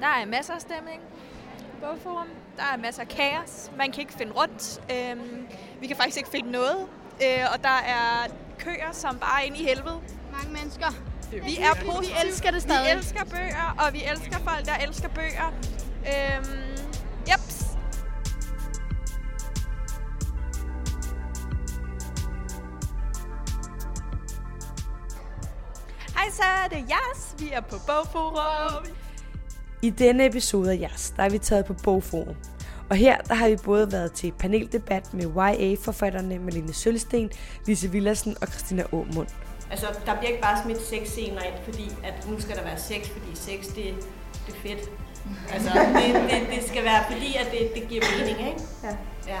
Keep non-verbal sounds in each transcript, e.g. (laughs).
Der er masser af stemning på Bogforum. Der er masser af kaos. Man kan ikke finde rundt. Øhm, vi kan faktisk ikke finde noget. Øh, og der er køer, som bare er inde i helvede. Mange mennesker. Vi er positive. Vi elsker det stadig. Vi elsker bøger, og vi elsker folk, der elsker bøger. Øhm, jeps. Hej så, det er Jas. Vi er på Bogforum. I denne episode af Jas, der er vi taget på Bogforum. Og her der har vi både været til paneldebat med YA-forfatterne Malene Sølsten, Lise Villersen og Christina Aumund. Altså, der bliver ikke bare smidt sexscener ind, fordi at nu skal der være sex, fordi sex, det, det er fedt. Altså, det, det, det skal være fordi, at det, det giver mening, ikke? Ja. ja.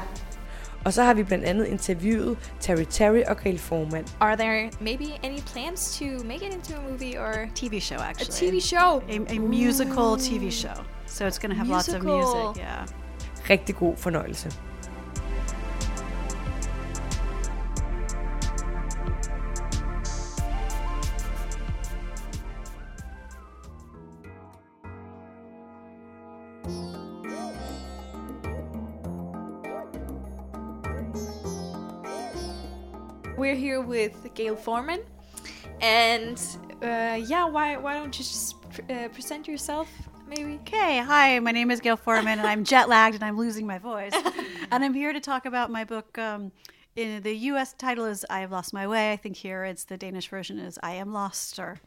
Og så har vi blandt andet interviewet Terry Terry og Gail Forman. Are there maybe any plans to make it into a movie or TV show, a actually. TV show? A, a musical TV show. So it's going to have lots of Musical. music. Yeah. Rigtig god fornøjelse. Forman, and uh, yeah, why why don't you just uh, present yourself, maybe? Okay, hi, my name is Gayle Forman, and I'm (laughs) jet lagged and I'm losing my voice. and I'm here to talk about my book. Um, in the US title is I Have Lost My Way. I think here it's the Danish version is I Am Lost. Or,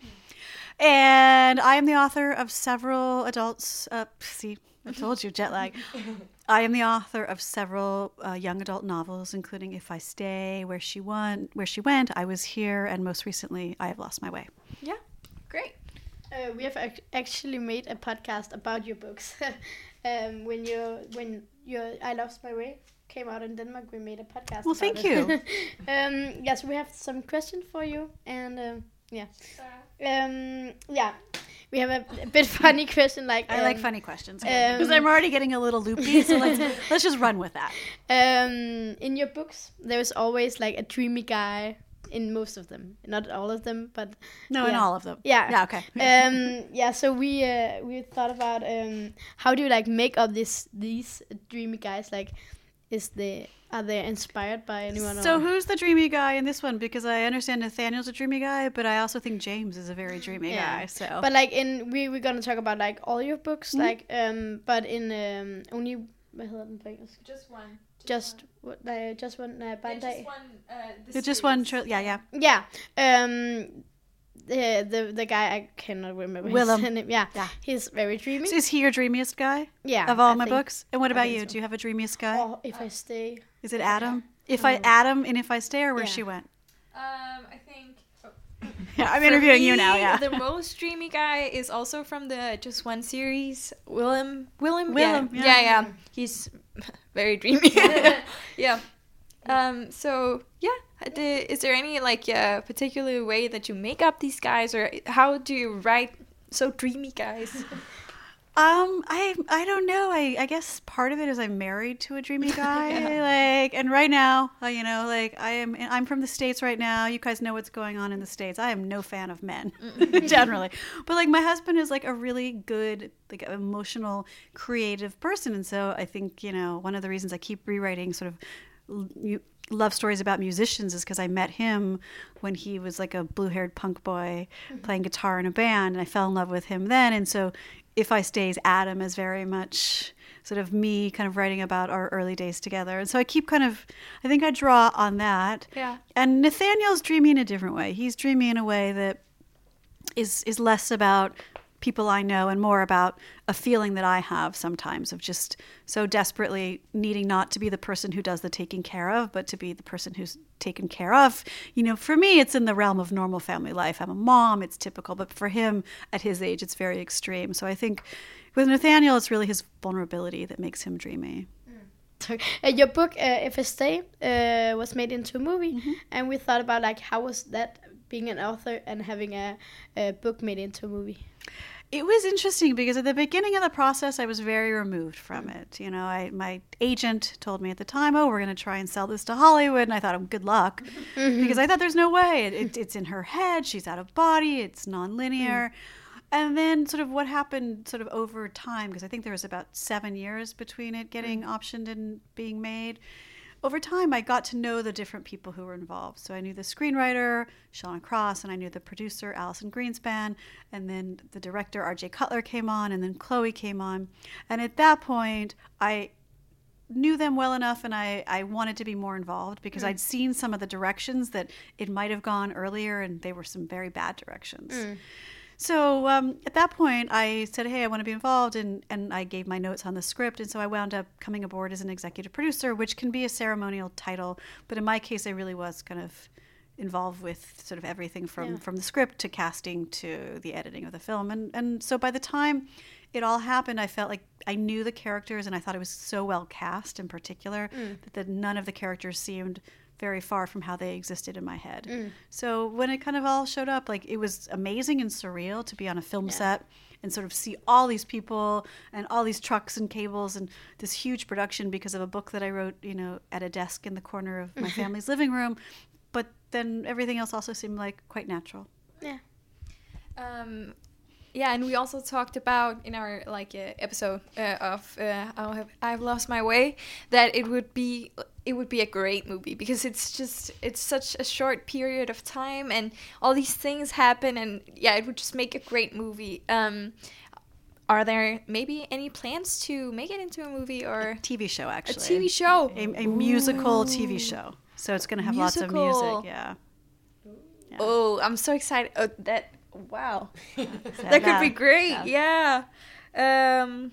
and I am the author of several adults. Uh, see, I told you, jet lag. (laughs) I am the author of several uh, young adult novels, including If I Stay, Where She Went, Where She Went, I Was Here, and most recently, I Have Lost My Way. Yeah, great. Uh, we have ac- actually made a podcast about your books. (laughs) um, when you when your I Lost My Way came out in Denmark, we made a podcast. Well, thank it. you. (laughs) um, yes, we have some questions for you, and um, yeah, um, yeah, we have a, a bit funny question. Like I like um, funny questions um, because I'm already getting a little loopy. So let's (laughs) let's just run with that. Um, in your books, there's always like a dreamy guy in most of them. Not all of them, but No, in all of them. Yeah. Yeah. Okay. um, yeah. So we uh, we thought about um, how do you like make up this these dreamy guys? Like, is the are they inspired by anyone? So or- who's the dreamy guy in this one? Because I understand Nathaniel's a dreamy guy, but I also think James is a very dreamy Yeah. guy. So But like in we we're gonna talk about like all your books, Mhm. like um, but in um, only hvad hedder den på engelsk? Just one. Just what? Uh, just one uh, by day. one. Uh, it's just one. Tr- yeah, yeah. Yeah. Um, the the the guy I cannot remember Willem. his name. Yeah. Yeah. He's very dreamy. So is he your dreamiest guy yeah. of all I my think- books? And what about you? so. Do you have a dreamiest guy? Or if I stay. Is it Adam? If I Adam and if I stay, or where Yeah. she went? Um, I think. Yeah, (laughs) I'm For interviewing you now. Yeah. The most dreamy guy is also from the Just One series. Willem. Willem. Willem, Yeah. yeah. yeah, yeah. He's (laughs) very dreamy. (laughs) yeah. Um. So yeah. The, is there any like uh, particular way that you make up these guys, or how do you write so dreamy guys? (laughs) Um, I I don't know. I I guess part of it is I'm married to a dreamy (laughs) guy. Like, and right now, uh, you know, like I am. I'm from the states right now. You guys know what's going on in the states. I am no fan of men (laughs) generally, but like my husband is like a really good, like emotional, creative person, and so I think you know one of the reasons I keep rewriting sort of. Love stories about musicians is because I met him when he was like a blue haired punk boy mm-hmm. playing guitar in a band, and I fell in love with him then. And so if I Stays Adam is very much sort of me kind of writing about our early days together. And so I keep kind of, I think I draw on that. Yeah. And Nathaniel's dreamy in a different way. He's dreamy in a way that is is less about people I know and more about a feeling that I have sometimes of just so desperately needing not to be the person who does the taking care of, but to be the person who's taken care of. You know, for me, it's in the realm of normal family life. I'm a mom, it's typical, but for him at his age, it's very extreme. So I think with Nathaniel, it's really his vulnerability that makes him dreamy. (laughs) Uh, your book, uh, If I Stay, uh, was made into a movie, and we thought about like how was that being an author and having a, a book made into a movie. It was interesting because at the beginning of the process, I was very removed from it. You know, I, my agent told me at the time, "Oh, we're going to try and sell this to Hollywood," and I thought, "Oh, good luck," (laughs) because I thought there's no way. It, it, it's in her head. She's out of body. It's nonlinear. Mm. and then sort of what happened sort of over time because i think there was about seven years between it getting mm. optioned and being made over time i got to know the different people who were involved. So i knew the screenwriter shauna cross and i knew the producer alison greenspan and then the director rj cutler came on and then chloe came on. And at that point i knew them well enough and I, I wanted to be more involved because hmm. I'd seen some of the directions that it might have gone earlier and they were some very bad directions. Hmm. So um, at that point, I said, "Hey, I want to be involved," and and I gave my notes on the script, and so I wound up coming aboard as an executive producer, which can be a ceremonial title, but in my case, I really was kind of involved with sort of everything from Yeah. from the script to casting to the editing of the film, and and so by the time it all happened, I felt like I knew the characters, and I thought it was so well cast, in particular, that, that none of the characters seemed very far from how they existed in my head. So when it kind of all showed up, like it was amazing and surreal to be on a film set and sort of see all these people and all these trucks and cables and this huge production because of a book that I wrote, you know, at a desk in the corner of my (laughs) family's living room. But then everything else also seemed like quite natural. Yeah. Um, yeah, and we also talked about in our like uh, episode uh, of uh, I'll have, I've lost my way that it would be it would be a great movie because it's just it's such a short period of time and all these things happen and yeah it would just make a great movie. Um, are there maybe any plans to make it into a movie or TV show, actually a. TV show? A, a musical TV show. So it's going to have lots of music. Musical. Yeah. Oh, I'm so excited! Oh, that wow. (laughs) That could be great. Yeah. Um,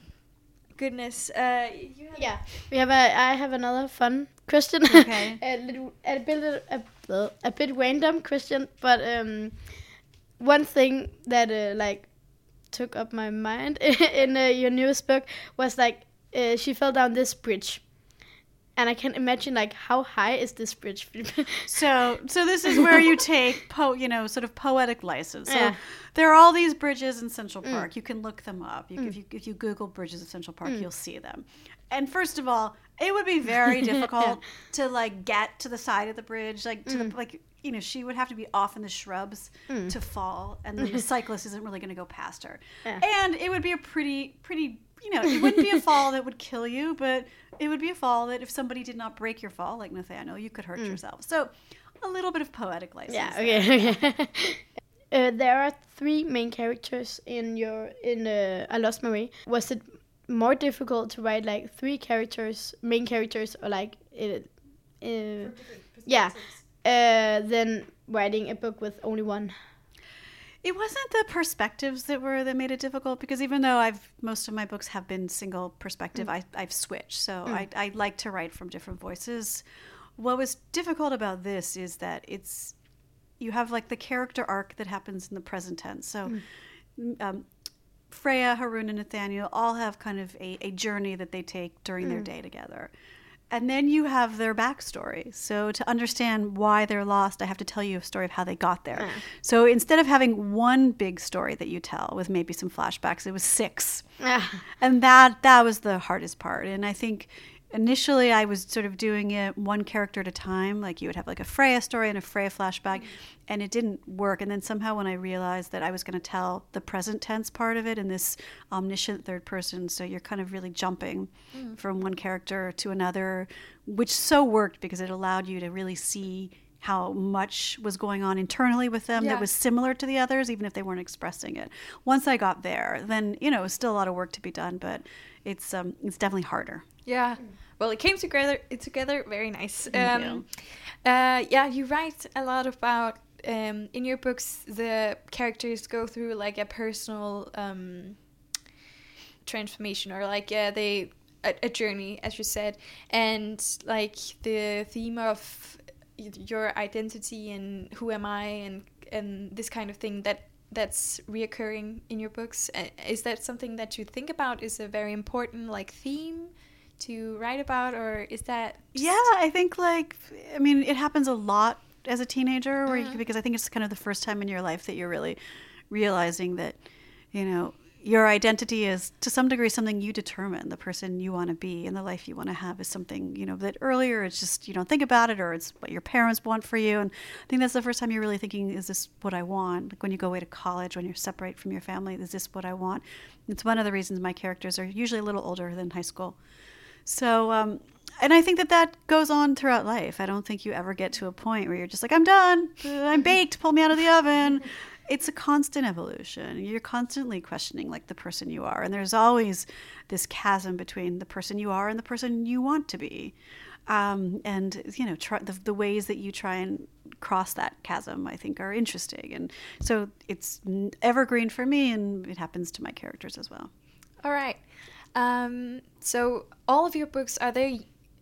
goodness. Uh, you have Yeah, we have a. I have another fun question. Okay. (laughs) a little, a bit, a, a bit random question, but um, one thing that uh, like took up my mind (laughs) in uh, your newest book was like uh, she fell down this bridge, and I can't imagine like how high is this bridge? (laughs) So, so this is where you take po, you know, sort of poetic license. So Yeah. there are all these bridges in Central Park. You can look them up. You, If you if you Google bridges of Central Park, you'll see them. And first of all, it would be very (laughs) difficult to like get to the side of the bridge, like to the like. You know, she would have to be off in the shrubs to fall, and the (laughs) cyclist isn't really going to go past her. Yeah. And it would be a pretty, pretty. You know, it wouldn't be a (laughs) fall that would kill you, but it would be a fall that if somebody did not break your fall, like Nathaniel, you could hurt yourself. So, a little bit of poetic license. Yeah. Okay. okay. uh, there are three main characters in your in uh, I Lost My Way. Was it more difficult to write like three characters, main characters, or like uh, uh, yeah, uh, than writing a book with only one? It wasn't the perspectives that were that made it difficult because even though I've most of my books have been single perspective, I, I've switched. So I, I like to write from different voices. What was difficult about this is that it's you have like the character arc that happens in the present tense. So um, Freya, Harun, and Nathaniel all have kind of a, a journey that they take during their day together. And then you have their backstory. So to understand why they're lost, I have to tell you a story of how they got there. So instead of having one big story that you tell with maybe some flashbacks, it was six. Ah, And that that was the hardest part. And I think initially I was sort of doing it one character at a time. Like you would have like a Freya story and a Freya flashback, and it didn't work. And then somehow when I realized that I was going to tell the present tense part of it in this omniscient third person, so you're kind of really jumping from one character to another, which so worked because it allowed you to really see how much was going on internally with them Yeah. that was similar to the others, even if they weren't expressing it. Once I got there, then you know it was still a lot of work to be done, but it's um, it's definitely harder. Yeah. Well, it came together. It together very nice. Um, Uh, yeah, you write a lot about um, in your books. The characters go through like a personal um, transformation, or like yeah, they a, a journey, as you said, and like the theme of your identity and who am I and and this kind of thing that that's reoccurring in your books. Uh, Is that something that you think about? Is a very important like theme to write about, or is that just- Yeah, I think like I mean it happens a lot as a teenager, where you, mm-hmm. because I think it's kind of the first time in your life that you're really realizing that you know your identity is to some degree something you determine the person you want to be and the life you want to have is something you know that earlier it's just you don't think about it or it's what your parents want for you. And i think that's the first time you're really thinking is this what i want? Like when you go away to college when you're separate from your family is this what i want? It's one of the reasons my characters are usually a little older than high school so um, and I think that that goes on throughout life. I don't think you ever get to a point where you're just like, I'm done, I'm baked, pull me out of the oven. (laughs) It's a constant evolution. You're constantly questioning like the person you are, and there's always this chasm between the person you are and the person you want to be. Um, and you know, try, the, the ways that you try and cross that chasm, I think, are interesting. And so it's evergreen for me, and it happens to my characters as well. All right. Um, so all of your books are they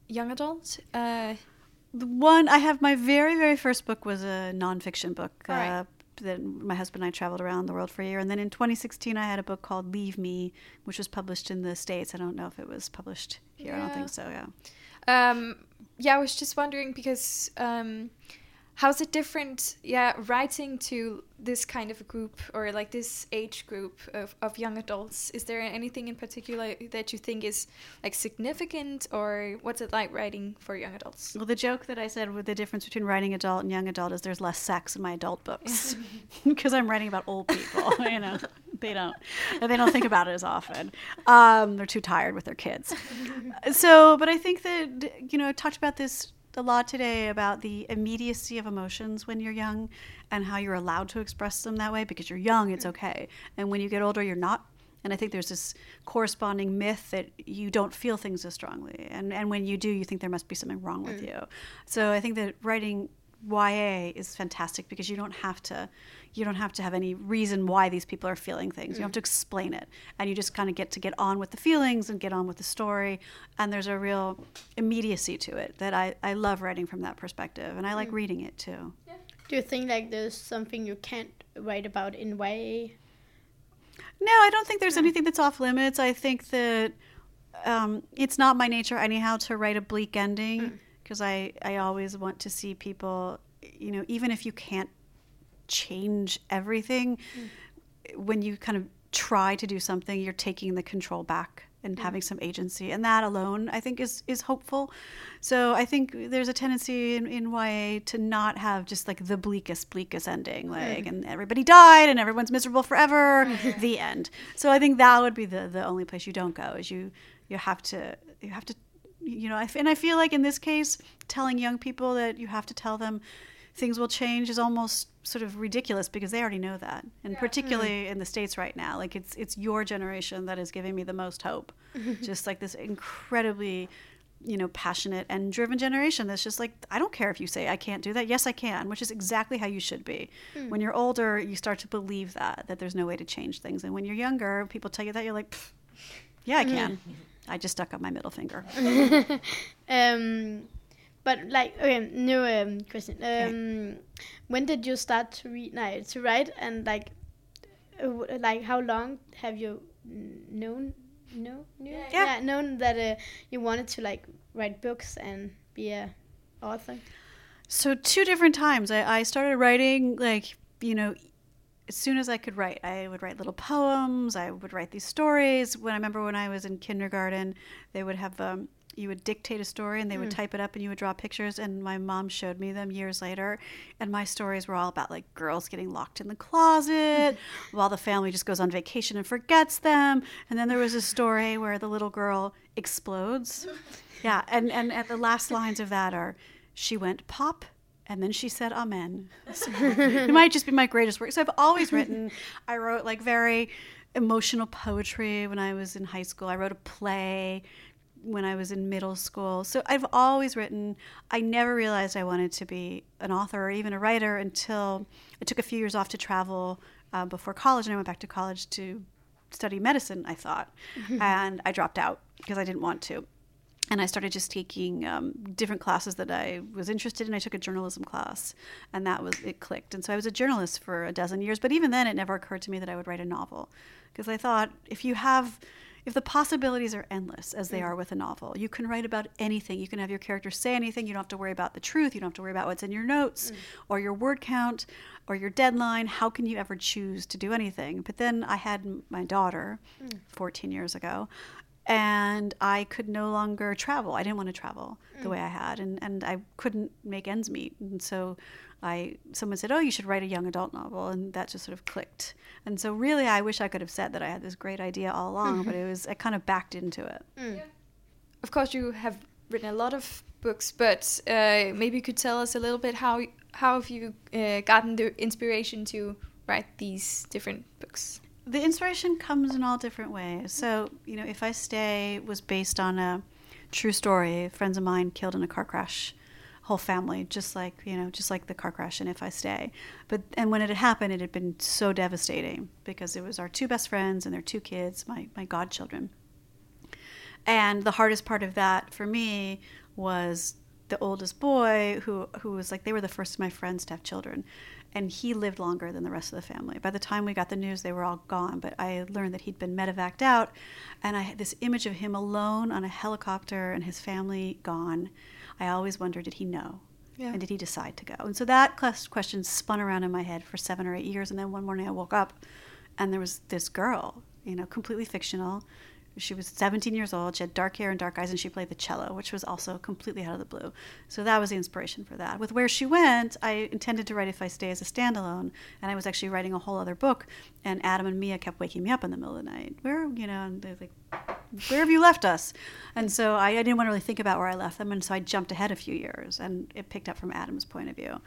young adult? Uh, the one I have my very very first book was a nonfiction book. Right. Uh, that my husband and I traveled around the world for a year, and then in 2016 I had a book called Leave Me, which was published in the states. I don't know if it was published here. I don't think so. Yeah. Um, yeah, I was just wondering because um, how's it different? Yeah, writing to this kind of a group or like this age group of, of young adults. Is there anything in particular that you think is like significant, or what's it like writing for young adults? Well, the joke that I said with the difference between writing adult and young adult is there's less sex in my adult books (laughs) (laughs) because I'm writing about old people. (laughs) you know, they don't they don't think about it as often. Um, they're too tired with their kids. So, but I think that you know, I talked about this a lot today about the immediacy of emotions when you're young and how you're allowed to express them that way because you're young, it's mm-hmm. okay, and when you get older, you're not. And I think there's this corresponding myth that you don't feel things as strongly. And, and when you do, you think there must be something wrong with mm. you. So I think that writing YA is fantastic because you don't have to you don't have to have any reason why these people are feeling things. You don't have mm. to explain it. And you just kind of get to get on with the feelings and get on with the story. And there's a real immediacy to it that I, I love writing from that perspective. And I like mm. reading it too. Do you think like there's something you can't write about in YA? No, I don't think there's anything that's off limits. I think that um, it's not my nature anyhow to write a bleak ending mm. Because I, I always want to see people, you know, even if you can't change everything, mm. when you kind of try to do something, you're taking the control back and mm. having some agency. And that alone, I think, is, is hopeful. So I think there's a tendency in, in YA to not have just like the bleakest, bleakest ending, like, and everybody died and everyone's miserable forever, (laughs) the end. So I think that would be the, the only place you don't go is you, you have to, you have to, you know, I and I feel like in this case, telling young people that you have to tell them things will change is almost sort of ridiculous because they already know that. And particularly mm-hmm. in the states right now like it's it's your generation that is giving me the most hope. (laughs) Just like this incredibly you know passionate and driven generation that's just like i don't care if you say i can't do that. Yes i can which is exactly how you should be. Hmm. When you're older you start to believe that that there's no way to change things. And when you're younger people tell you that you're like yeah i can mm-hmm. I just stuck up my middle finger (laughs) Um, but like okay, new um, question. Um, when did you start to read, no, to write, and like, uh, like how long have you known, no, knew, Yeah. known that uh, you wanted to like write books and be a author? So two different times. I, I started writing like you know, as soon as I could write, I would write little poems. I would write these stories. When I remember when I was in kindergarten, they would have um, you would dictate a story and they would type it up and you would draw pictures. And my mom showed me them years later, and my stories were all about like girls getting locked in the closet (laughs) while the family just goes on vacation and forgets them. And then there was a story where the little girl explodes. (laughs) Yeah, and and at the last lines of that are, she went pop, and then she said amen. So it might just be my greatest work. So I've always (laughs) written. I wrote like very emotional poetry when I was in high school. I wrote a play when I was in middle school. So I've always written. I never realized I wanted to be an author or even a writer until I took a few years off to travel uh, before college, and I went back to college to study medicine. I thought, (laughs) and I dropped out because I didn't want to and I started just taking um, different classes that I was interested in. I took a journalism class, and that was it clicked. And so I was a journalist for a dozen years. But even then, it never occurred to me that I would write a novel, because I thought if you have, if the possibilities are endless as they mm. are with a novel, you can write about anything. You can have your characters say anything. You don't have to worry about the truth. You don't have to worry about what's in your notes mm. or your word count or your deadline. How can you ever choose to do anything? But then I had my daughter mm. 14 years ago and I could no longer travel. I didn't want to travel the way I had, and, and I couldn't make ends meet. And so, I someone said, "Oh, you should write a young adult novel," and that just sort of clicked. And so, really, I wish I could have said that I had this great idea all (laughs) along, but it was I kind of backed into it. Of course, you have written a lot of books, but uh, maybe you could tell us a little bit how how have you uh, gotten the inspiration to write these different books? The inspiration comes in all different ways. So, you know, if I stay was based on a true story, friends of mine killed in a car crash, whole family, just like, you know, just like the car crash in If I Stay. But and when it had happened, it had been so devastating because it was our two best friends and their two kids, my my godchildren. And the hardest part of that for me was the oldest boy who who was like they were the first of my friends to have children and he lived longer than the rest of the family. By the time we got the news they were all gone, but I learned that he'd been medevaced out and I had this image of him alone on a helicopter and his family gone. I always wondered did he know? Yeah. And did he decide to go? And so that question spun around in my head for 7 or 8 years and then one morning I woke up and there was this girl, you know, completely fictional. She was 17 years old. She had dark hair and dark eyes, and she played the cello, which was also completely out of the blue. So that was the inspiration for that. With Where She Went, I intended to write If I Stay as a standalone, and I was actually writing a whole other book. And Adam and Mia kept waking me up in the middle of the night. Where, you know, and they're like, where have you left us? And so I, I didn't want to really think about where I left them, and so I jumped ahead a few years, and it picked up from Adam's point of view.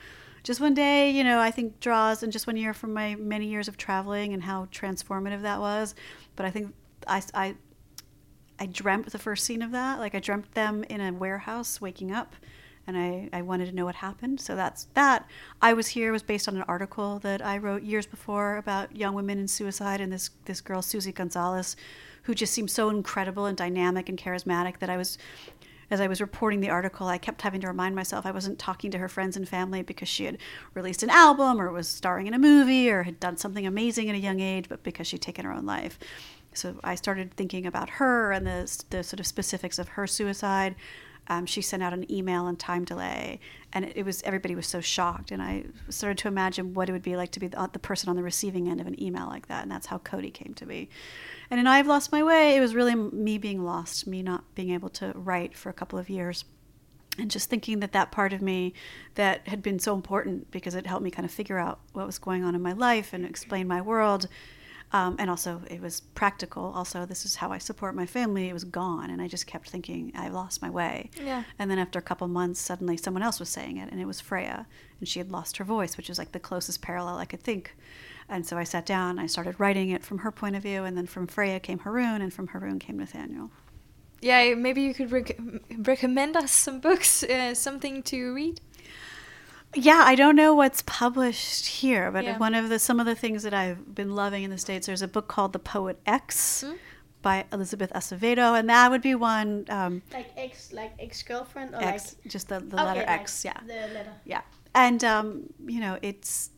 Just one day, you know, I think draws, and just one year from my many years of traveling and how transformative that was. But I think I, I, I dreamt the first scene of that. Like I dreamt them in a warehouse waking up, and I, I wanted to know what happened. So that's that. I was here was based on an article that I wrote years before about young women and suicide, and this this girl Suzy Gonzales, who just seemed so incredible and dynamic and charismatic that I was. As I was reporting the article, I kept having to remind myself I wasn't talking to her friends and family because she had released an album or was starring in a movie or had done something amazing at a young age, but because she'd taken her own life. So I started thinking about her and the, the sort of specifics of her suicide. Um, she sent out an email and time delay, and it, it was everybody was so shocked. And I started to imagine what it would be like to be the, the person on the receiving end of an email like that, and that's how Cody came to be. And in I've Lost My Way, it was really me being lost, me not being able to write for a couple of years and just thinking that that part of me that had been so important because it helped me kind of figure out what was going on in my life and explain my world um, and also it was practical. Also this is how i support my family. It was gone and i just kept thinking i've lost my way. Yeah. and then after a couple months suddenly someone else was saying it and it was freya and she had lost her voice which was like the closest parallel i could think. And so i sat down i started writing it from her point of view and then from freya came harun and from harun came nathaniel. Yeah, maybe you could rec- recommend us some books, uh, something to read. Yeah, I don't know what's published here, but Yeah. one of the some of the things that I've been loving in the states. There's a book called The Poet X Mm. by Elizabeth Acevedo, and that would be one. Um, Like ex, like ex girlfriend or X, like just the, the Okay, letter like X. Yeah, The letter. yeah, and um, you know, it's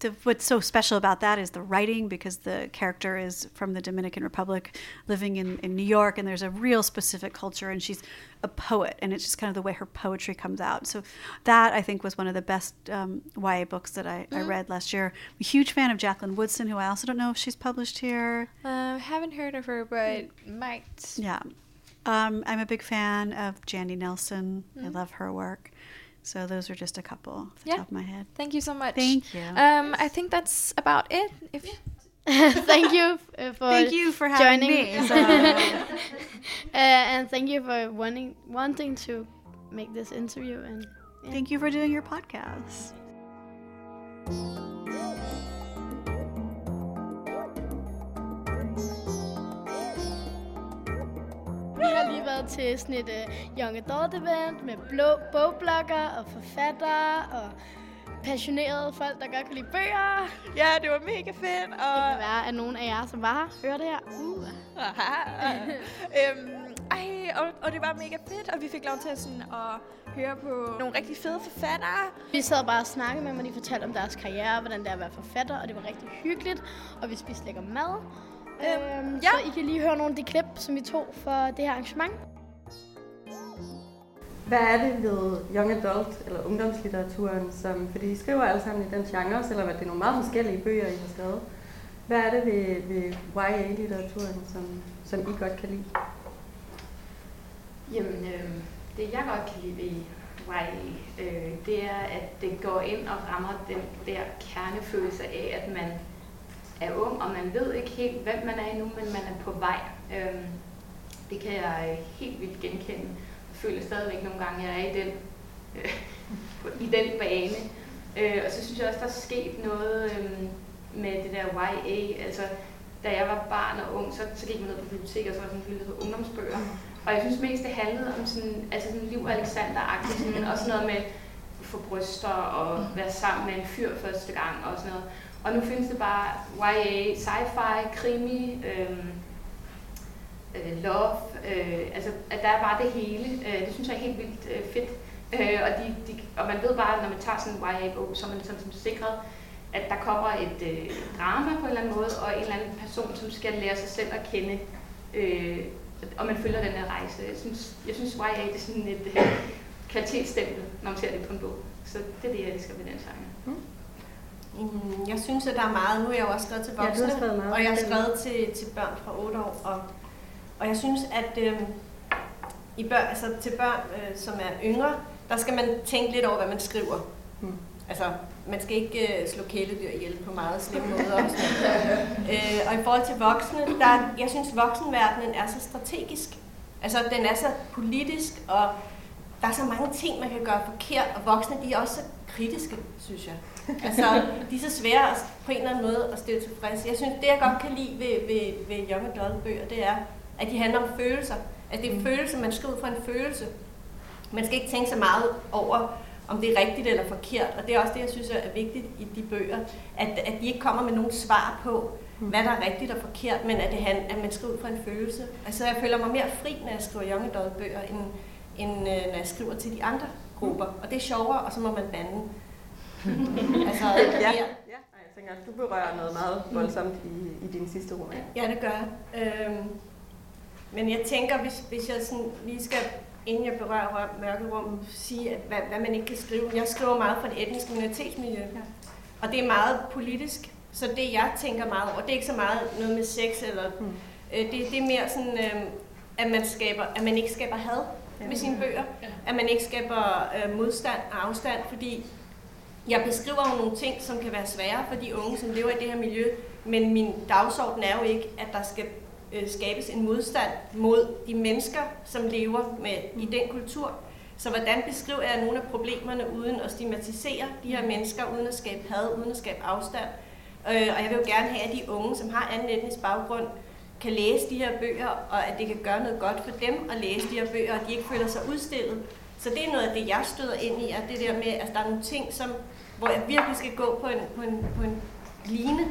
the, what's so special about that is the writing because the character is from the Dominican Republic, living in, in New York, and there's a real specific culture, and she's a poet, and it's just kind of the way her poetry comes out. So that I think was one of the best um, YA books that I, I read last year. I'm a huge fan of Jacqueline Woodson, who I also don't know if she's published here. Uh, haven't heard of her, but might. Yeah. Um, I'm a big fan of Jandy Nelson. I Mm. love her work. So those are just a couple off the Yeah. top of my head. Thank you so much. Thank you. Um, I think that's about it. If (laughs) thank you uh, for Thank you for having joining me. (laughs) uh, and thank you for wanting wanting to make this interview and yeah. Thank you for doing your podcast. Vi har lige været til sådan et uh, Young Adult event med blå bogblogger og forfattere og passionerede folk, der godt kan lide bøger. Ja, det var mega fedt. Det Og, kan være, at nogen af jer, som var her, hører det her. Uh. (laughs) øhm, ej, og, og det var mega fedt, og vi fik lov til at, sådan, at høre på nogle rigtig fede forfattere. Vi sad bare og snakkede med dem, og de fortalte om deres karriere, hvordan det er at være forfatter, og det var rigtig hyggeligt. Og vi spiste lækker mad. Øhm, ja. Så I kan lige høre nogle af de klip, som vi tog for det her arrangement. Hvad er det ved young adult eller ungdomslitteraturen, som, fordi I skriver alle sammen i den genre, selvom det er nogle meget forskellige bøger, I har skrevet. Hvad er det ved, ved YA-litteraturen, som, som I godt kan lide? Jamen, øh, det jeg godt kan lide ved YA, øh, det er, at det går ind og rammer den der kernefølelse af, at man er ung, og man ved ikke helt, hvem man er endnu, men man er på vej. Øhm, det kan jeg øh, helt vildt genkende. Jeg føler stadigvæk nogle gange, at jeg er i den, øh, (laughs) i den bane. Øh, og så synes jeg også, der er sket noget øh, med det der YA. Altså, da jeg var barn og ung, så, så gik man ned på biblioteket, og så var sådan en ungdomsbøger. Og jeg synes mest, det handlede om sådan, altså sådan Liv Alexander-agtigt, sådan, og noget med få bryster og være sammen med en fyr første gang og sådan noget. Og nu findes det bare YA, sci-fi, krimi, øhm, øh, love, øh, altså at der er bare det hele. Øh, det synes jeg er helt vildt øh, fedt. Øh, og, de, de, og man ved bare, når man tager sådan en YA-bog, så er man sådan som sikret, at der kommer et øh, drama på en eller anden måde, og en eller anden person, som skal lære sig selv at kende. Øh, og man følger den her rejse. Jeg synes, jeg synes YA det er sådan et øh, kvalitetsstempel, når man ser det på en bog. Så det er det, jeg elsker ved den sang. Mm. Mm, jeg synes, at der er meget. Nu er jeg jo også skrevet til voksne, ja, meget og jeg har skrevet til, til børn fra 8 år. Og, og jeg synes, at øh, i børn, altså til børn, øh, som er yngre, der skal man tænke lidt over, hvad man skriver. Mm. Altså, man skal ikke øh, slå kæledyr ihjel på meget slemme (laughs) måder. Og, øh, og i forhold til voksne, der, jeg synes, voksenverdenen er så strategisk. Altså, den er så politisk, og der er så mange ting, man kan gøre forkert, og voksne, de er også kritiske, synes jeg. Altså, de er så svære at, på en eller anden måde at stille tilfreds. Jeg synes, det jeg godt kan lide ved, ved, ved Young Adult bøger, det er, at de handler om følelser. At det er en følelse, man skal ud fra en følelse. Man skal ikke tænke så meget over, om det er rigtigt eller forkert. Og det er også det, jeg synes er vigtigt i de bøger, at, at de ikke kommer med nogen svar på, hvad der er rigtigt og forkert, men at, det, at man skriver ud fra en følelse. Altså jeg føler mig mere fri, når jeg skriver young adult bøger, end, end øh, når jeg skriver til de andre grupper. Og det er sjovere, og så må man bande. (laughs) altså, ja. ja. Jeg tænker, at du berører noget meget voldsomt i, i din sidste roman. Ja, det gør jeg. Øhm, men jeg tænker, hvis, hvis jeg sådan lige skal inden jeg berører mørkerum, sige, at, hvad, hvad man ikke kan skrive. Jeg skriver meget fra det etniske minoritetsmiljø, ja. og det er meget politisk. Så det, jeg tænker meget over, det er ikke så meget noget med sex, eller mm. øh, det, det er mere sådan, øh, at, man skaber, at man ikke skaber had ja. Med sine bøger, at man ikke skaber øh, modstand og afstand, fordi jeg beskriver jo nogle ting, som kan være svære for de unge, som lever i det her miljø, men min dagsorden er jo ikke, at der skal øh, skabes en modstand mod de mennesker, som lever med i den kultur. Så hvordan beskriver jeg nogle af problemerne uden at stigmatisere de her mennesker, uden at skabe had, uden at skabe afstand? Øh, og jeg vil jo gerne have, at de unge, som har anden etnisk baggrund, kan læse de her bøger, og at det kan gøre noget godt for dem at læse de her bøger, og at de ikke føler sig udstillet. Så det er noget af det, jeg støder ind i, at det der med, at der er nogle ting, som, hvor jeg virkelig skal gå på en, på en, på en line,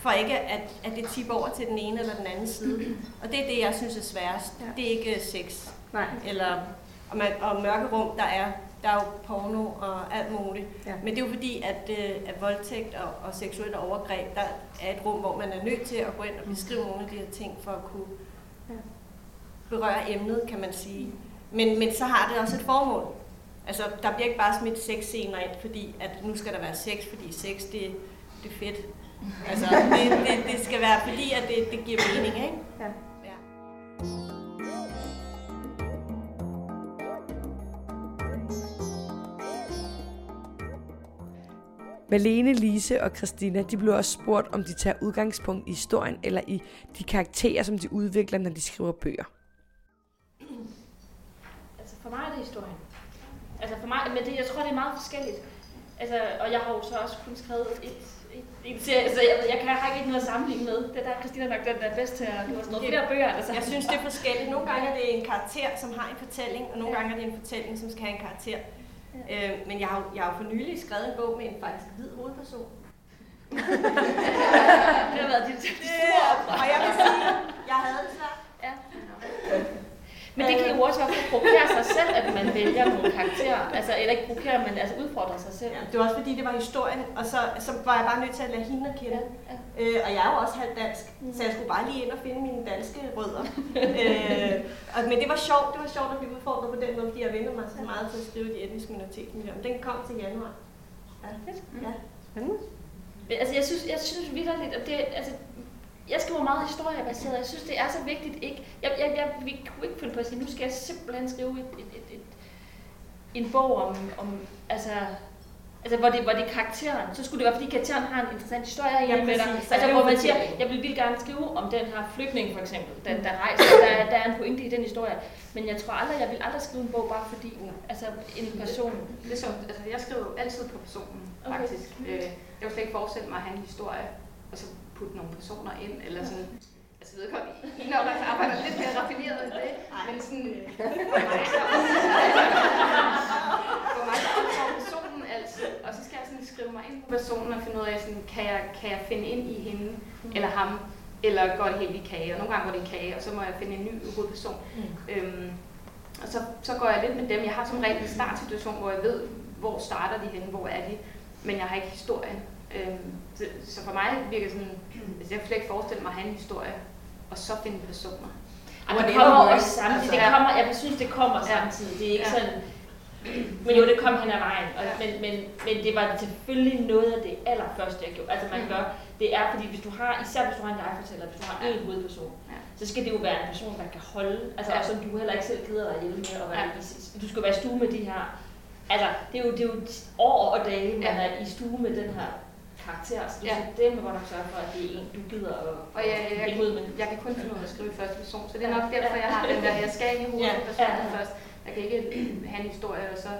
for ikke at, at det tipper over til den ene eller den anden side. (clears throat) Og det er det, jeg synes er sværest. Ja. Det er ikke sex. Nej. Eller og, man, og mørkerum, der er, der er jo porno og alt muligt. Ja. Men det er jo fordi, at, øh, at voldtægt og, og seksuelle overgreb, der er et rum, hvor man er nødt til at gå ind og beskrive nogle af de her ting, for at kunne ja. berøre emnet, kan man sige. Men, men så har det også et formål. Altså, der bliver ikke bare smidt sexscener ind, fordi at nu skal der være sex, fordi sex, det, det er fedt. Altså, det, det, det skal være fordi, at det, det giver mening, ikke? Ja. Malene, Lise og Christina, de blev også spurgt, om de tager udgangspunkt i historien eller i de karakterer, som de udvikler, når de skriver bøger. Altså for mig er det historien. Altså for mig, men det, jeg tror, det er meget forskelligt. Altså, og jeg har jo så også kun skrevet et en serie, så jeg, jeg, kan, jeg har ikke noget at sammenligne med. Det der Christina nok den der er bedst til at har skrevet flere bøger. Altså. Jeg synes, det er forskelligt. Nogle gange er det en karakter, som har en fortælling, og nogle ja. gange er det en fortælling, som skal have en karakter. Ja. Øh, men jeg har, jeg har for nylig skrevet en bog med en faktisk hvid hovedperson. (laughs) det har været dit, dit store Og jeg vil sige, jeg havde det svært. Ja. Men det kan jo også være at provokere sig selv, at man vælger nogle karakterer. Altså, eller ikke provokere, men altså udfordre sig selv. Ja, det var også fordi, det var historien, og så, så var jeg bare nødt til at lade hende at kende. Ja, Øh, og jeg er jo også halvt dansk, så jeg skulle bare lige ind og finde mine danske rødder. (laughs) øh, og, men det var sjovt, det var sjovt at blive udfordret på den måde, fordi jeg venter mig så meget til at skrive de etniske minoritetsmiljøer. Men den kom til januar. Ja, ja. spændende. Men, Altså, jeg synes, jeg synes vidderligt, at det, altså, jeg skriver meget historiebaseret. Jeg synes, det er så vigtigt ikke... Jeg, jeg, jeg, vi kunne ikke finde på at sige, nu skal jeg simpelthen skrive et, et, et, et, en bog om, om altså, altså hvor, det, hvor det er karakteren. Så skulle det være, fordi karakteren har en interessant historie Ja, ja, med dig. Altså, hvor man siger, jeg vil vildt gerne skrive om den her flygtning, for eksempel, der, der rejser. Der, er- der er en pointe i den historie. Men jeg tror aldrig, jeg vil aldrig skrive en bog, bare fordi altså, en person... Det er som, altså, jeg skriver altid på personen, Okay. faktisk. Øh, jeg kunne slet ikke forestille mig at have en historie, og så putte nogle personer ind, eller sådan. Altså, jeg ved godt, I når faktisk arbejder lidt mere raffineret end det, men sådan, for mig, så, for mig så opstår personen altid, og så skal jeg sådan skrive mig ind på personen og finde ud af, sådan, kan, jeg, kan jeg finde ind i hende, eller ham, eller går det helt i kage, og nogle gange går det i kage, og så må jeg finde en ny hovedperson. Øhm, og så, så går jeg lidt med dem. Jeg har som regel en startsituation, hvor jeg ved, hvor starter de henne, hvor er de, men jeg har ikke historien. Øhm, så, så for mig virker sådan, altså jeg kan slet ikke forestille mig at have en historie, og så finde personer. Og det kommer også samtidig. Altså, Det ja. kommer, jeg synes, det kommer Ja. samtidig. Det er ikke Ja. sådan... (clears throat) Men jo, det kom hen ad vejen. Og, Ja. men, men, men det var selvfølgelig noget af det allerførste, jeg gjorde. Altså man Mm. gør, det er, fordi hvis du har, især hvis du har en jeg-fortæller, hvis du har en hovedperson, Ja. så skal det jo være en person, der kan holde, altså Ja. og som du heller ikke selv gider dig hjælpe med at være Ja. Du skal være i stue med de her, altså det er jo, det er jo år og dage, man Ja. er i stue med den her karakter, så du Ja. skal dem godt nok sørge for, at det er en, du gider at Og jeg, jeg, jeg, ud med. jeg kan kun finde ud af at skrive i første person, så det er nok derfor, jeg har den der, jeg skal ind i hovedet Ja. personen Ja. først. Jeg kan ikke (clears throat) have en historie, og så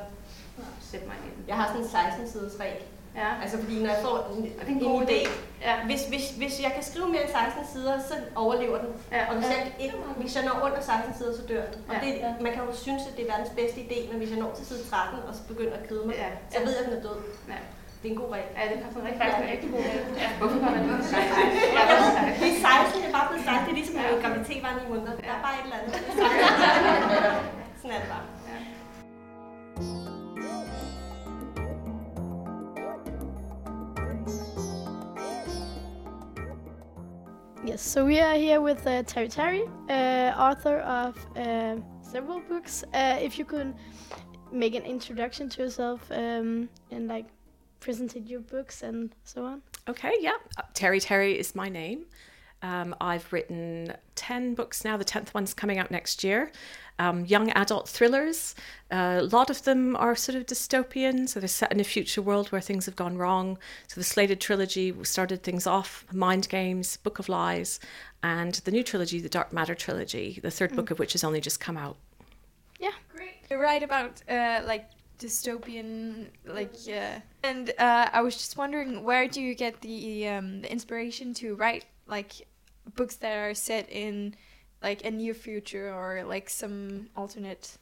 sætte mig ind i den. Jeg har sådan en 16-siders regel. Ja. Altså fordi når jeg får en, Og det er en en god idé, Ja. hvis, hvis, hvis jeg kan skrive mere end 16 sider, så overlever den. Ja. Og hvis jeg, ikke, hvis jeg når under 16 sider, så dør den. Og Ja. det, man kan jo synes, at det er verdens bedste idé, men hvis jeg når til side 13 og så begynder at kede mig, Ja. så ved jeg, at den er død. Ja. Det er en god regel. Ja, det er faktisk rigtig, faktisk en rigtig god idé. Ja. Hvorfor var det lige så sejt? Ja, Jeg ved, det er sejt. det er 16, det er bare blevet sagt. Det er ligesom, at graviditet var 9 måneder. Der er bare et eller andet. Det er 16. Sådan er det bare. Yes, so we are here with uh, Teri Terry, uh, author of uh, several books. Uh, if you could make an introduction to yourself um, and like present your books and so on. Okay, yeah. Uh, Teri Terry is my name. Um, I've written 10 books now. The 10th one's coming out next year. Um, young adult thrillers. Uh, a lot of them are sort of dystopian, so they're set in a future world where things have gone wrong. So the Slated trilogy started things off Mind Games, Book of Lies, and the new trilogy, the Dark Matter trilogy, the third book of which has only just come out. Yeah. Great. You're right about uh, like dystopian, like yeah. And uh, I was just wondering, where do you get the um, the inspiration to write like books that are set in like a near future or like some alternate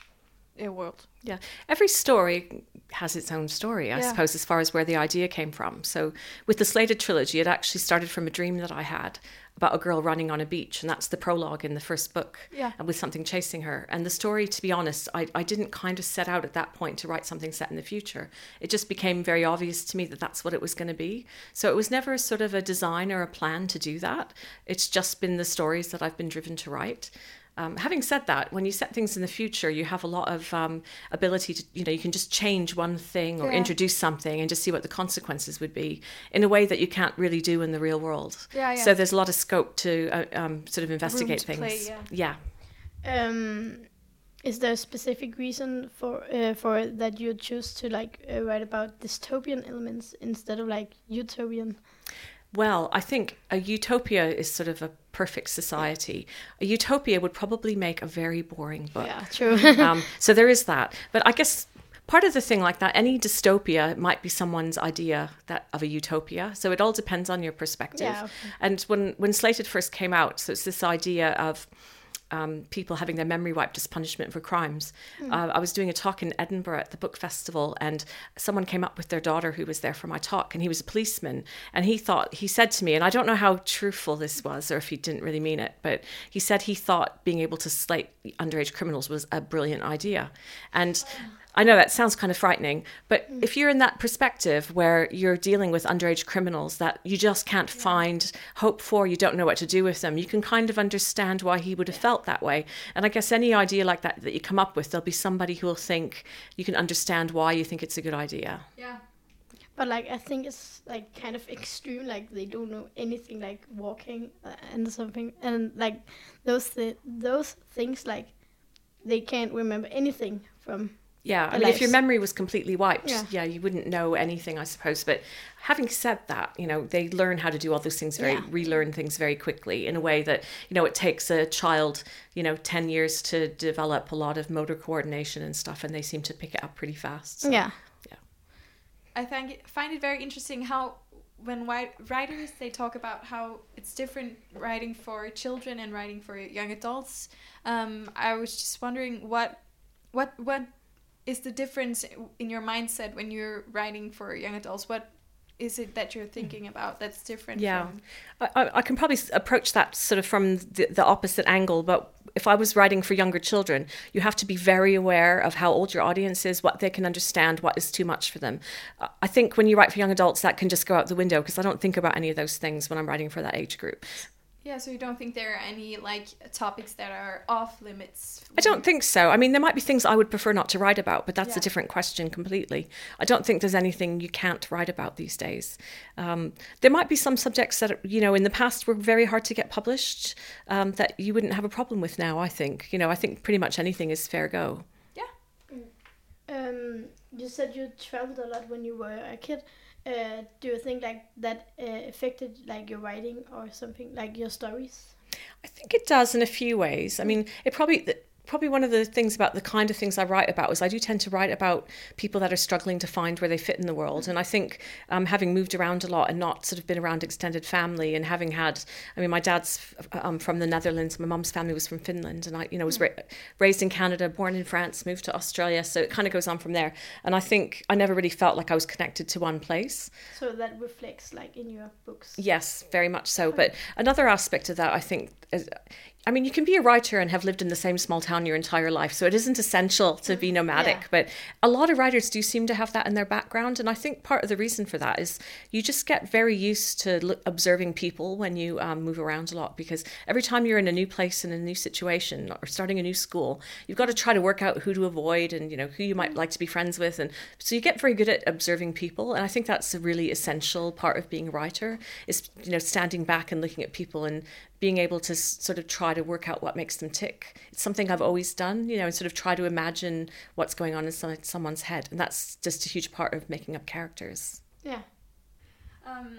uh, world? Yeah, every story has its own story, I Yeah. suppose, as far as where the idea came from. So, with the Slated trilogy, it actually started from a dream that I had about a girl running on a beach, and that's the prologue in the first book, Yeah. and with something chasing her. And the story, to be honest, I, I didn't kind of set out at that point to write something set in the future. It just became very obvious to me that that's what it was going to be. So, it was never a sort of a design or a plan to do that. It's just been the stories that I've been driven to write. Um, having said that, when you set things in the future, you have a lot of um, ability to, you know, you can just change one thing or Yeah. introduce something and just see what the consequences would be in a way that you can't really do in the real world. Yeah, yeah. So there's a lot of scope to uh, um, sort of investigate to things. play, yeah. yeah. Um, is there a specific reason for uh, for that you choose to like uh, write about dystopian elements instead of like utopian? Well, I think a utopia is sort of a perfect society. A utopia would probably make a very boring book. Yeah, true. (laughs) um, so there is that. But I guess part of the thing like that, any dystopia might be someone's idea that of a utopia. So it all depends on your perspective. Yeah, okay. And when when Slated first came out, so it's this idea of um, people having their memory wiped as punishment for crimes. Uh, I was doing a talk in Edinburgh at the book festival, and someone came up with their daughter who was there for my talk, and he was a policeman, and he thought he said to me, and I don't know how truthful this was or if he didn't really mean it, but he said he thought being able to slate underage criminals was a brilliant idea, and. I know that sounds kind of frightening, but if you're in that perspective where you're dealing with underage criminals that you just can't find hope for, you don't know what to do with them, you can kind of understand why he would have felt that way. And I guess any idea like that that you come up with, there'll be somebody who will think you can understand why you think it's a good idea. Yeah. But like I think it's like kind of extreme. Like they don't know anything like walking uh, and something, and like those thi- those things like they can't remember anything from. Yeah, I Their mean, if your memory was completely wiped, Yeah. yeah. you wouldn't know anything, I suppose. But having said that, you know, they learn how to do all those things very, Yeah. relearn things very quickly in a way that, you know, it takes a child, you know, 10 years to develop a lot of motor coordination and stuff, and they seem to pick it up pretty fast. So, Yeah. I find it, find it very interesting how when wi- writers they talk about how it's different writing for children and writing for young adults. Um, I was just wondering what what what is the difference in your mindset when you're writing for young adults? What is it that you're thinking about that's different? Yeah, from- I, I- I can probably approach that sort of from the, the opposite angle. But if I was writing for younger children, you have to be very aware of how old your audience is, what they can understand, what is too much for them. I think when you write for young adults, that can just go out the window because I don't think about any of those things when I'm writing for that age group. Yeah, so you don't think there are any like topics that are off limits? I don't think so. I mean, there might be things I would prefer not to write about, but that's Yeah. a different question completely. I don't think there's anything you can't write about these days. Um, there might be some subjects that, you know, in the past were very hard to get published um, that you wouldn't have a problem with now, I think. You know, I think pretty much anything is fair go. Yeah. Um, you said you traveled a lot when you were a kid. Uh, do you think like that uh, affected like your writing or something like your stories? I think it does in a few ways. I mean, it probably probably one of the things about the kind of things I write about is I do tend to write about people that are struggling to find where they fit in the world. And I think um, having moved around a lot and not sort of been around extended family and having had, I mean, my dad's um, from the Netherlands, my mum's family was from Finland, and I, you know, was ra- raised in Canada, born in France, moved to Australia, so it kind of goes on from there. And I think I never really felt like I was connected to one place. So that reflects like in your books. Yes, very much so. But another aspect of that, I think, is, I mean, you can be a writer and have lived in the same small town your entire life, so it isn't essential to be nomadic. Yeah. But a lot of writers do seem to have that in their background, and I think part of the reason for that is you just get very used to l- observing people when you um, move around a lot. Because every time you're in a new place in a new situation or starting a new school, you've got to try to work out who to avoid and you know who you might like to be friends with, and so you get very good at observing people. And I think that's a really essential part of being a writer is you know standing back and looking at people and being able to sort of try to work out what makes them tick. It's something I've always done, you know, and sort of try to imagine what's going on inside someone's head. And that's just a huge part of making up characters. Yeah. Um,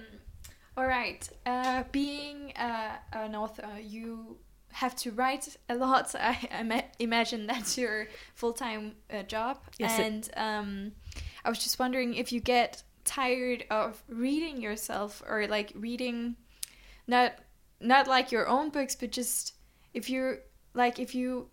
all right. Uh, being uh, an author, you have to write a lot. (laughs) I, I ma- imagine that's your full time uh, job. Yes, and um, I was just wondering if you get tired of reading yourself or like reading, not not like your own books, but just if you're like if you.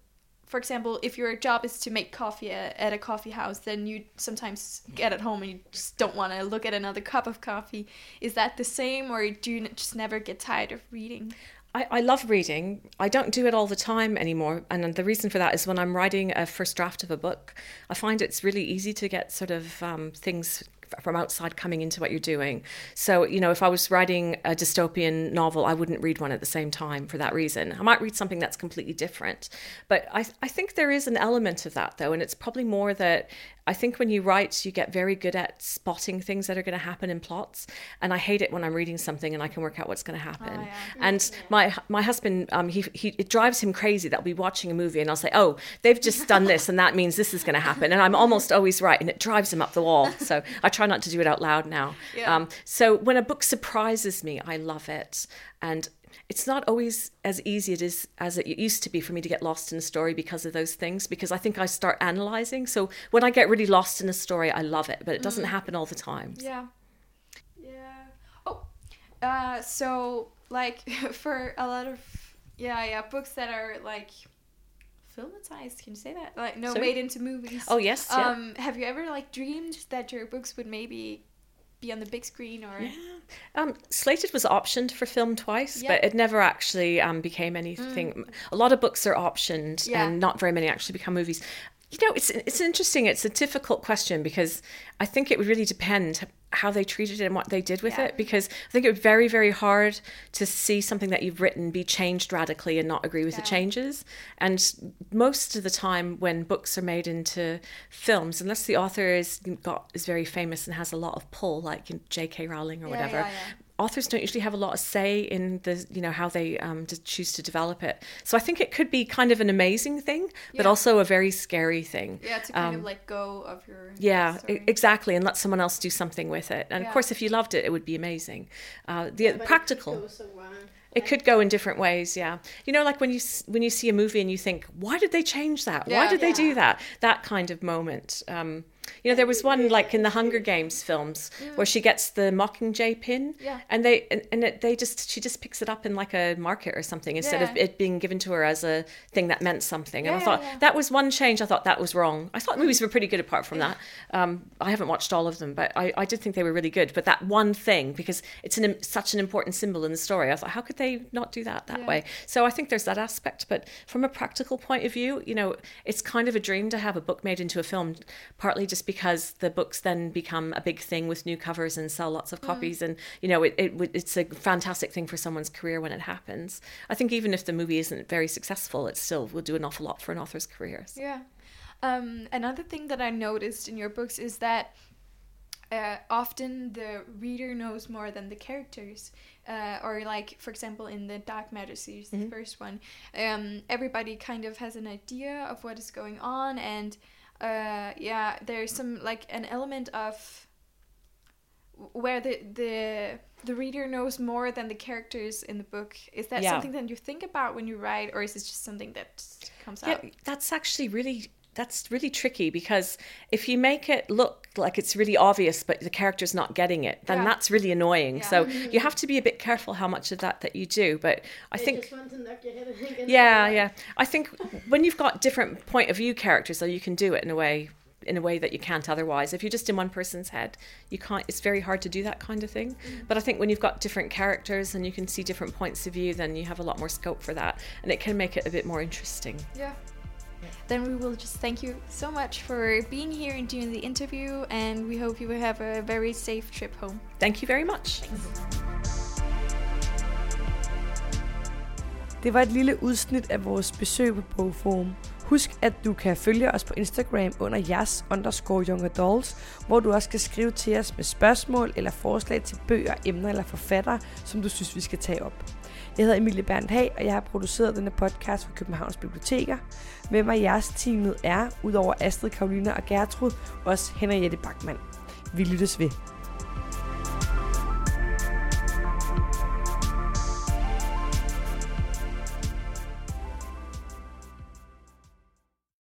For example, if your job is to make coffee at, a coffee house, then you sometimes get at home and you just don't want to look at another cup of coffee. Is that the same, or do you just never get tired of reading? I, I love reading. I don't do it all the time anymore. And the reason for that is when I'm writing a first draft of a book, I find it's really easy to get sort of um, things from outside coming into what you're doing. So, you know, if I was writing a dystopian novel, I wouldn't read one at the same time for that reason. I might read something that's completely different. But I, I think there is an element of that, though. And it's probably more that I think when you write, you get very good at spotting things that are going to happen in plots. And I hate it when I'm reading something and I can work out what's going to happen. And my my husband, um, he, he it drives him crazy that I'll be watching a movie and I'll say, oh, they've just done this and that means this is going to happen. And I'm almost always right. And it drives him up the wall. (laughs) So I try not to do it out loud now. Yeah. Um, so when a book surprises me, I love it. And it's not always as easy it is as it used to be for me to get lost in a story because of those things because i think i start analyzing so when i get really lost in a story i love it but it doesn't happen all the time Yeah. Yeah. Oh, uh, so like (laughs) for a lot of yeah, yeah, books that are like filmatized. Can you say that? Like no, Sorry? made into movies. Oh, yes, yeah. Um, have you ever like dreamed that your books would maybe be on the big screen or? Yeah. Um, Slated was optioned for film twice, Yeah. but it never actually um, became anything. A lot of books are optioned, Yeah. and not very many actually become movies. You know, it's it's interesting. It's a difficult question because I think it would really depend how they treated it and what they did with Yeah. it. Because I think it would be very very hard to see something that you've written be changed radically and not agree with the changes. And most of the time, when books are made into films, unless the author is got is very famous and has a lot of pull, like J.K. Rowling or Yeah, whatever, yeah, yeah. Authors don't usually have a lot of say in the you know how they um, to choose to develop it. So I think it could be kind of an amazing thing, but Yeah. also a very scary thing. Yeah, to kind Um, of like go of your. yeah, story. exactly, and let someone else do something with it. And Yeah. of course, if you loved it, it would be amazing. Uh, the But practical. It could go. It could go in different ways, yeah. You know, like when you when you see a movie and you think, why did they change that? Why Yeah. did they do that? That kind of moment. Um, you know, there was one like in the Hunger Games films where she gets the Mockingjay pin, Yeah. and they and, and it, they just she just picks it up in like a market or something instead of it being given to her as a thing that meant something. And Yeah, I thought yeah. that was one change. I thought that was wrong. I thought movies were pretty good apart from that. Um, I haven't watched all of them, but I, I did think they were really good. But that one thing, because it's an, such an important symbol in the story, I thought, how could they not do that that Yeah. way? So I think there's that aspect. But from a practical point of view, you know, it's kind of a dream to have a book made into a film, partly just because the books then become a big thing with new covers and sell lots of copies. And, you know, it, it, it's a fantastic thing for someone's career when it happens. I think even if the movie isn't very successful, it still will do an awful lot for an author's career. So- Yeah. Um, another thing that I noticed in your books is that uh, often the reader knows more than the characters. Uh, or like, for example, in the Dark Matter series, the first one, um, everybody kind of has an idea of what is going on, and uh, yeah, there's some like an element of where the the the reader knows more than the characters in the book. Is that Yeah. something that you think about when you write, or is it just something that comes Yeah, out? that's actually really that's really tricky because if you make it look like it's really obvious but the character's not getting it then Yeah. that's really annoying. Yeah. so mm-hmm. you have to be a bit careful how much of that that you do but i They think just want to knock your head against yeah yeah. I think when you've got different point of view characters though you can do it in a way in a way that you can't otherwise. If you're just in one person's head you can't it's very hard to do that kind of thing. Mm. But i think when you've got different characters and you can see different points of view then you have a lot more scope for that and it can make it a bit more interesting. Yeah. Then we will just thank you so much for being here and doing the interview, and we hope you will have a very safe trip home. thank you very much Det var et lille udsnit af vores besøg på Bogforum. Husk, at du kan følge os på Instagram under jeres underscore young adults, hvor du også kan skrive til os med spørgsmål eller forslag til bøger, emner eller forfattere, som du synes, vi skal tage op. Jeg hedder Emilie Berndt Hag, og jeg har produceret denne podcast for Københavns Biblioteker. Med mig i jeres teamet er, udover Astrid, Karolina og Gertrud, også Henriette Bachmann. Vi lyttes ved.